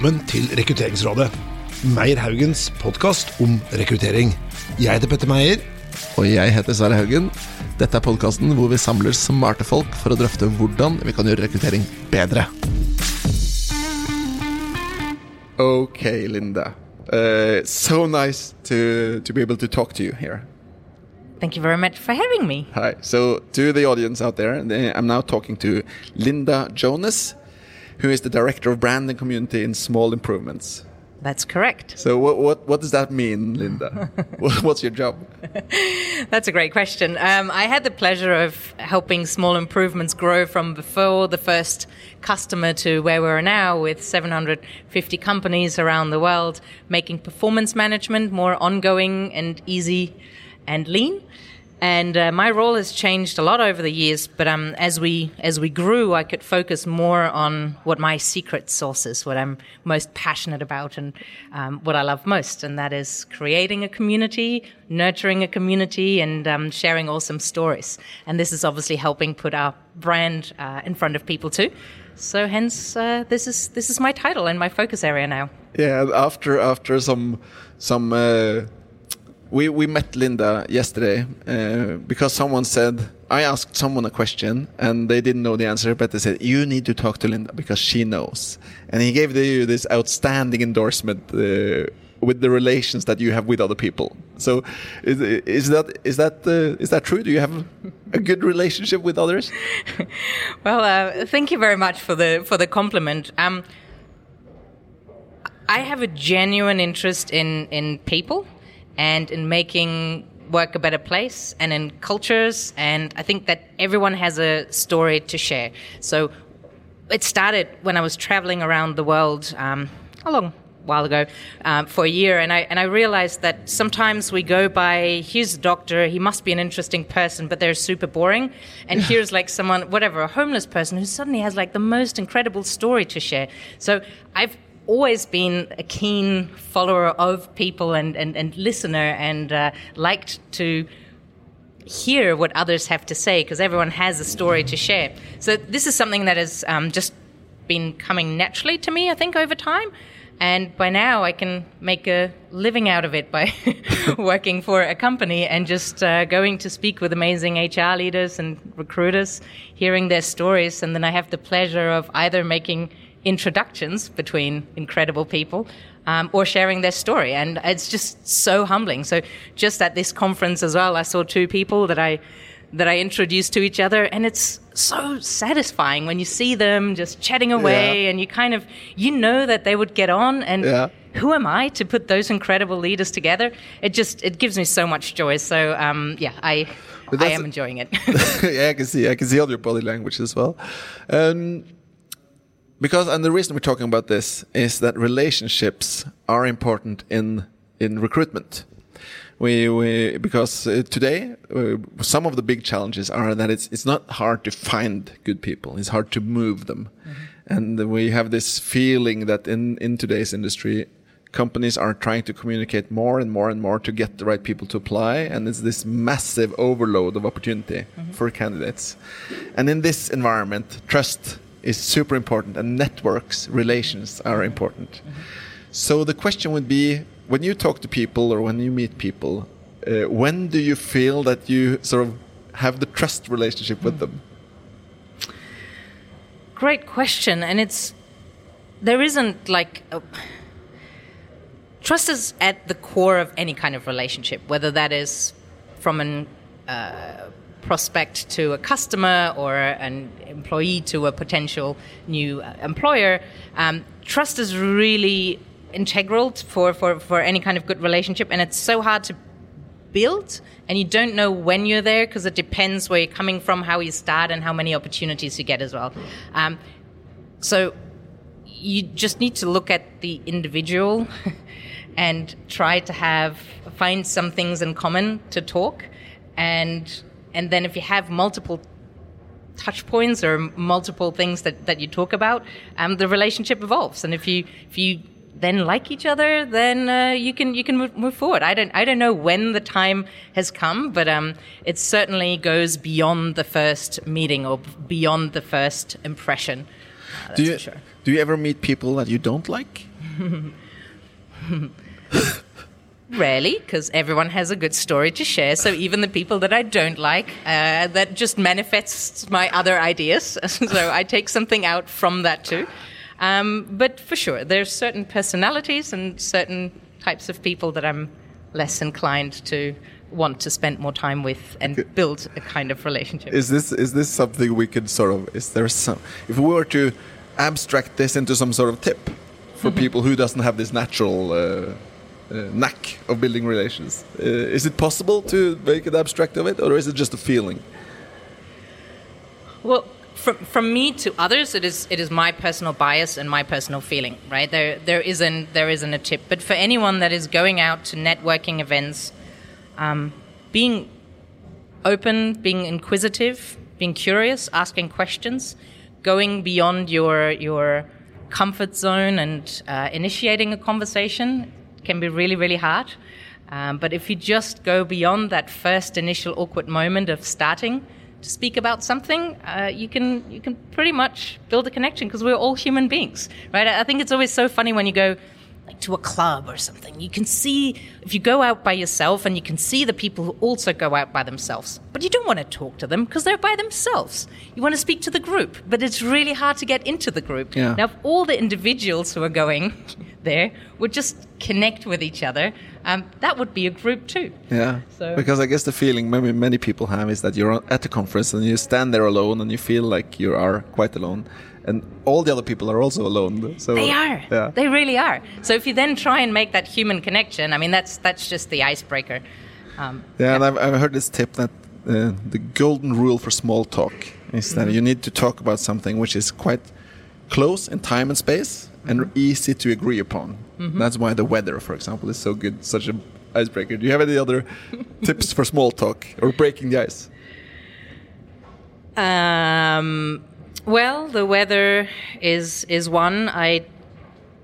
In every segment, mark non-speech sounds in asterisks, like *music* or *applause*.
Velkommen til Rekrutteringsrådet. Meyer Haugens podkast om rekruttering. Jeg heter Petter Meyer. Og jeg heter Sverre Haugen. Dette er podkasten hvor vi samler smarte folk for å drøfte hvordan vi kan gjøre rekruttering bedre. Ok, Linda. Uh, so nice to, to be able to talk to you here. Thank you very much for having me. Hi. So, to the audience out there, I'm now talking to Linda Jonas, who is the director of brand and community in Small Improvements. That's correct. So, what what, what does that mean, Linda? *laughs* What's your job? *laughs* That's a great question. Um, I had the pleasure of helping Small Improvements grow from before the first customer to where we are now, with 750 companies around the world, making performance management more ongoing and easy and lean. And uh, my role has changed a lot over the years, but um, as we as we grew, I could focus more on what my secret sauce is, what I'm most passionate about, and um, what I love most, and that is creating a community, nurturing a community, and um, sharing awesome stories. And this is obviously helping put our brand uh, in front of people too. So hence, uh, this is this is my title and my focus area now. Yeah, after after some some uh, we we met Linda yesterday uh, because someone said I asked someone a question and they didn't know the answer, but they said you need to talk to Linda because she knows, and he gave you this outstanding endorsement. Uh, with the relations that you have with other people, so is, is that is that uh, is that true? Do you have a good relationship with others? *laughs* well, uh, thank you very much for the for the compliment. Um, I have a genuine interest in in people and in making work a better place and in cultures. And I think that everyone has a story to share. So it started when I was traveling around the world um, a long while ago um, for a year, and I and I realized that sometimes we go by here's a doctor, he must be an interesting person, but they're super boring, and here's like someone, whatever, a homeless person who suddenly has like the most incredible story to share. So I've always been a keen follower of people and, and, and listener and uh, liked to hear what others have to say because everyone has a story to share. So this is something that has um, just been coming naturally to me, I think, over time. And by now, I can make a living out of it by *laughs* working for a company and just uh, going to speak with amazing HR leaders and recruiters, hearing their stories. And then I have the pleasure of either making introductions between incredible people um, or sharing their story. And it's just so humbling. So just at this conference as well, I saw two people that I that I introduced to each other, and it's so satisfying when you see them just chatting away, yeah. and you kind of you know that they would get on. And yeah. who am I to put those incredible leaders together? It just it gives me so much joy. So um, yeah, I. I am enjoying it. *laughs* yeah, I can see. I can see all your body language as well. Um, because and the reason we're talking about this is that relationships are important in in recruitment. We, we because uh, today uh, some of the big challenges are that it's it's not hard to find good people. It's hard to move them. Mm -hmm. and we have this feeling that in in today's industry companies are trying to communicate more and more and more to get the right people to apply. And it's this massive overload of opportunity mm -hmm. for candidates. And in this environment trust is super important, and networks, relations are important. Mm -hmm. So the question would be when you talk to people or when you meet people, uh, when do you feel that you sort of have the trust relationship with them? Great question, and it's there isn't like a, trust is at the core of any kind of relationship, whether that is from an uh, prospect to a customer or an employee to a potential new uh, employer, um, trust is really integral for, for, for any kind of good relationship, and it's so hard to build and you don't know when you're there because it depends where you're coming from how you start and how many opportunities you get as well. Um, so you just need to look at the individual *laughs* and try to have find some things in common to talk and and then if you have multiple touch points or multiple things that, that you talk about, um, the relationship evolves. And if you if you then like each other, then uh, you can you can move, move, forward. I don't I don't know when the time has come, but um, it certainly goes beyond the first meeting or beyond the first impression. Uh, do you sure. do you ever meet people that you don't like? *laughs* Rarely, because everyone has a good story to share. So even the people that I don't like, uh, that just manifests my other ideas. *laughs* so I take something out from that too. Um, but for sure, there's certain personalities and certain types of people that I'm less inclined to want to spend more time with and build a kind of relationship. Is this is this something we could sort of? Is there some? If we were to abstract this into some sort of tip for people who doesn't have this natural uh, knack of building relations, uh, is it possible to make an abstract of it, or is it just a feeling? Well, from from me to others, it is it is my personal bias and my personal feeling, right? There there isn't there isn't a tip, but for anyone that is going out to networking events, um, being open, being inquisitive, being curious, asking questions, going beyond your your comfort zone and uh, initiating a conversation can be really really hard. Um, but if you just go beyond that first initial awkward moment of starting to speak about something, uh, you can you can pretty much build a connection because we're all human beings, right? I I think it's always so funny when you go like to a club or something. You can see if you go out by yourself and you can see the people who also go out by themselves. But you don't want to talk to them because they're by themselves. You want to speak to the group, but it's really hard to get into the group. Yeah. Now, if all the individuals who are going there would just connect with each other, um, that would be a group too. Yeah. So- Because I guess the feeling maybe many people have is that you're at the conference and you stand there alone and you feel like you are quite alone, and all the other people are also alone. So They are. Yeah. They really are. So if you then try and make that human connection, I mean, that's that's just the icebreaker. Um, Yeah, and I've, I've heard this tip that uh, the golden rule for small talk is that you need to talk about something which is quite close in time and space and easy to agree upon. That's why the weather, for example, is so good, such an icebreaker. Do you have any other *laughs* tips for small talk or breaking the ice? Um, well, the weather is is one. I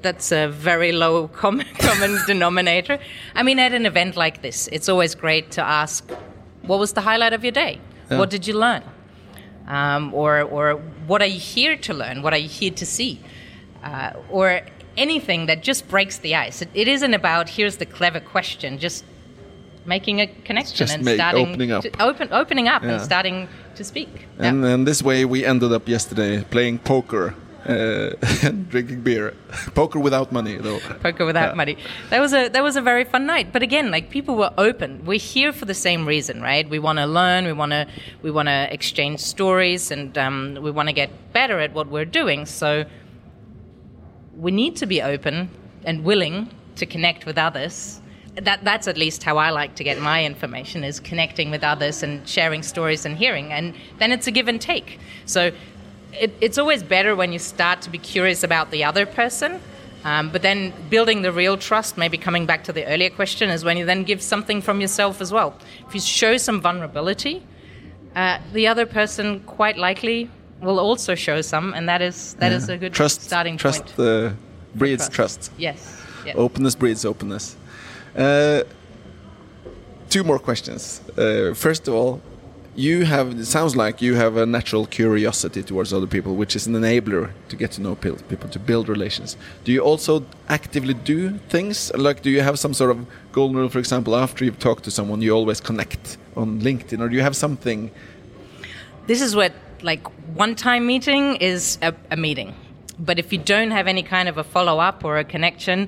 that's a very low *laughs* com- common *laughs* denominator. I mean, at an event like this, it's always great to ask, "What was the highlight of your day? Yeah. What did you learn? Um, or or what are you here to learn? What are you here to see? Uh, or anything that just breaks the ice. It, it isn't about here's the clever question. Just making a connection Just and make- starting opening up. to- open, opening up Yeah. and starting to speak. Yeah. And, and this way we ended up yesterday playing poker uh, and *laughs* drinking beer. poker without money, though. poker without Yeah. money. That was a that was a very fun night. But again, like people were open. We're here for the same reason, right? We want to learn. We want to we want to exchange stories, and um, we want to get better at what we're doing. So we need to be open and willing to connect with others. That that's at least how I like to get my information is connecting with others and sharing stories and hearing, and then it's a give and take. So it, it's always better when you start to be curious about the other person. Um, but then building the real trust, maybe coming back to the earlier question, is when you then give something from yourself as well. If you show some vulnerability, uh, the other person quite likely will also show some, and that is that is a good trust, starting trust point. Uh, breeds trust. Yes. Yeah. Openness breeds openness. Uh, two more questions. Uh, first of all, you have. It sounds like you have a natural curiosity towards other people, which is an enabler to get to know peo- people, to build relations. Do you also actively do things? Like, do you have some sort of golden rule, for example, after you've talked to someone, you always connect on LinkedIn, or do you have something? This is what like one time meeting is a, a meeting. But if you don't have any kind of a follow up or a connection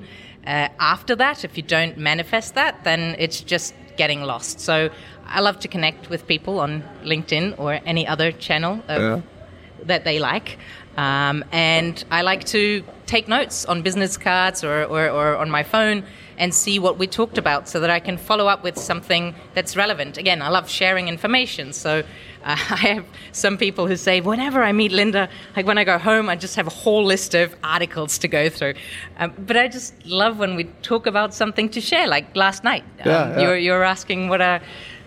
uh, after that, if you don't manifest that, then it's just getting lost. So I love to connect with people on LinkedIn or any other channel of, Yeah. that they like. Um, and I like to take notes on business cards or, or, or on my phone and see what we talked about so that I can follow up with something that's relevant. Again, I love sharing information. So uh, *laughs* I have some people who say, whenever I meet Linda, like when I go home, I just have a whole list of articles to go through. Um, but I just love when we talk about something to share, like last night. Um, Yeah, yeah. You're, you're asking what are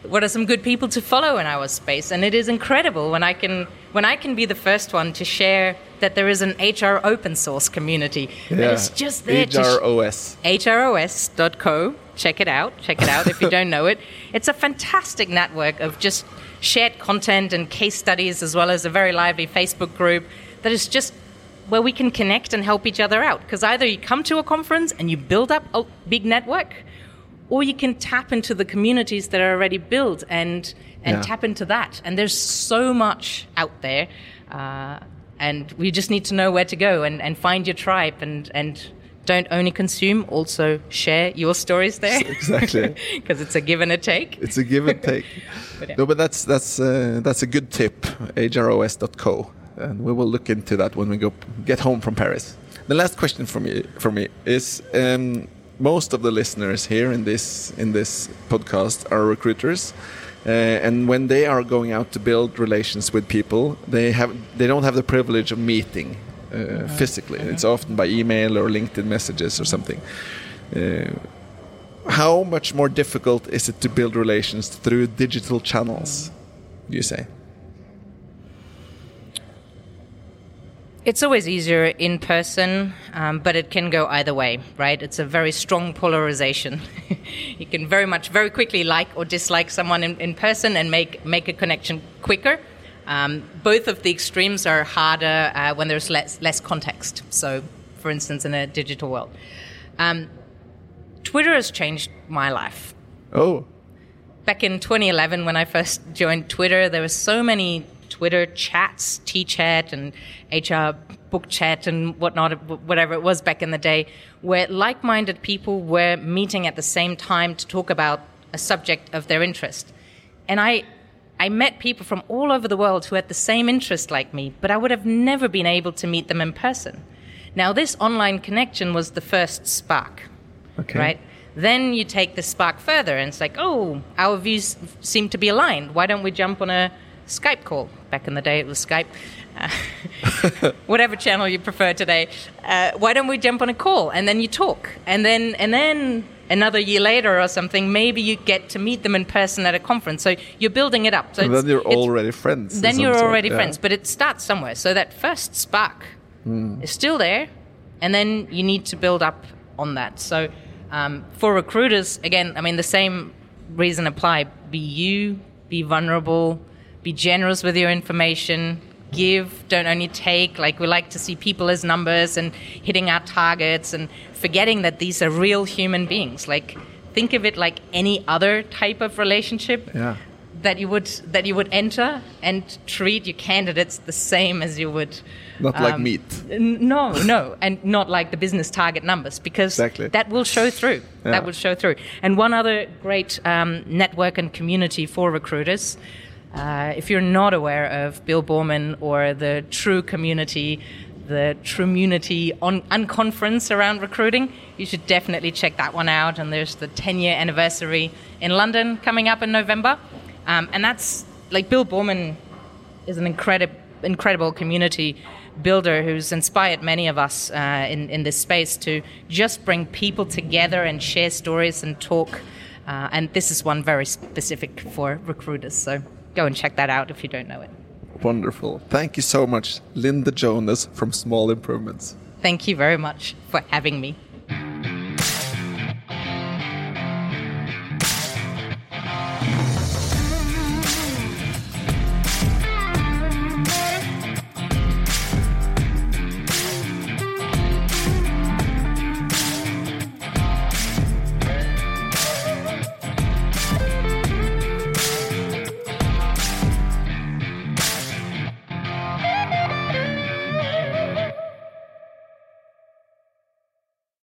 what are some good people to follow in our space and it is incredible when i can when i can be the first one to share that there is an hr open source community that is just there to sh- HROS. hros.co check it out check it out if you don't know it it's a fantastic network of just shared content and case studies as well as a very lively facebook group that is just where we can connect and help each other out. Because either you come to a conference and you build up a big network, or you can tap into the communities that are already built and and Yeah. tap into that. And there's so much out there, uh, and we just need to know where to go and, and find your tribe and and don't only consume, also share your stories there. *laughs* Exactly. *laughs* because it's a give and a take. It's a give and *laughs* take. But yeah. No, but that's that's uh, that's a good tip. HROS.co, and we will look into that when we go get home from Paris. The last question for me for me is: um, most of the listeners here in this in this podcast are recruiters. Uh, and when they are going out to build relations with people, they have they don't have the privilege of meeting uh, physically. It's often by email or LinkedIn messages or something. Uh, how much more difficult is it to build relations through digital channels? Do you say? It's always easier in person, um, but it can go either way, right? It's a very strong polarization. *laughs* you can very much, very quickly like or dislike someone in, in person and make, make a connection quicker. Um, both of the extremes are harder uh, when there's less, less context. So, for instance, in a digital world. Um, Twitter has changed my life Oh, back in 2011 when I first joined Twitter, there were so many Twitter chats, T-chat and HR book chat and whatnot, whatever it was back in the day, where like-minded people were meeting at the same time to talk about a subject of their interest. And I, I met people from all over the world who had the same interest like me, but I would have never been able to meet them in person. Now, this online connection was the first spark okay. right? Then you take the spark further, and it's like, oh, our views seem to be aligned. Why don't we jump on a Skype call? Back in the day, it was Skype. Uh, *laughs* *laughs* whatever channel you prefer today. Uh, why don't we jump on a call and then you talk, and then and then another year later or something, maybe you get to meet them in person at a conference. So you're building it up. So then you're already friends. then you're sort, already yeah. friends. But it starts somewhere. So that first spark Hmm. is still there, and then you need to build up on that. So um, for recruiters, again, I mean, the same reason apply. Be you, be vulnerable, be generous with your information. Give, don't only take. Like we like to see people as numbers and hitting our targets and forgetting that these are real human beings. Like think of it like any other type of relationship Yeah. that you would that you would enter and treat your candidates the same as you would Not like um, meat. n- no no and not like the business target numbers because Exactly. that will show through Yeah. that will show through and one other great um, network and community for recruiters uh, if you're not aware of bill boorman or the true community the Trumunity on unconference around recruiting. You should definitely check that one out. And there's the 10 year anniversary in London coming up in November. Um, and that's like Bill Boorman is an incredible, incredible community builder who's inspired many of us uh, in, in this space to just bring people together and share stories and talk. Uh, and this is one very specific for recruiters. So go and check that out if you don't know it. Wonderful. Thank you so much, Linda Jonas from Small Improvements. Thank you very much for having me.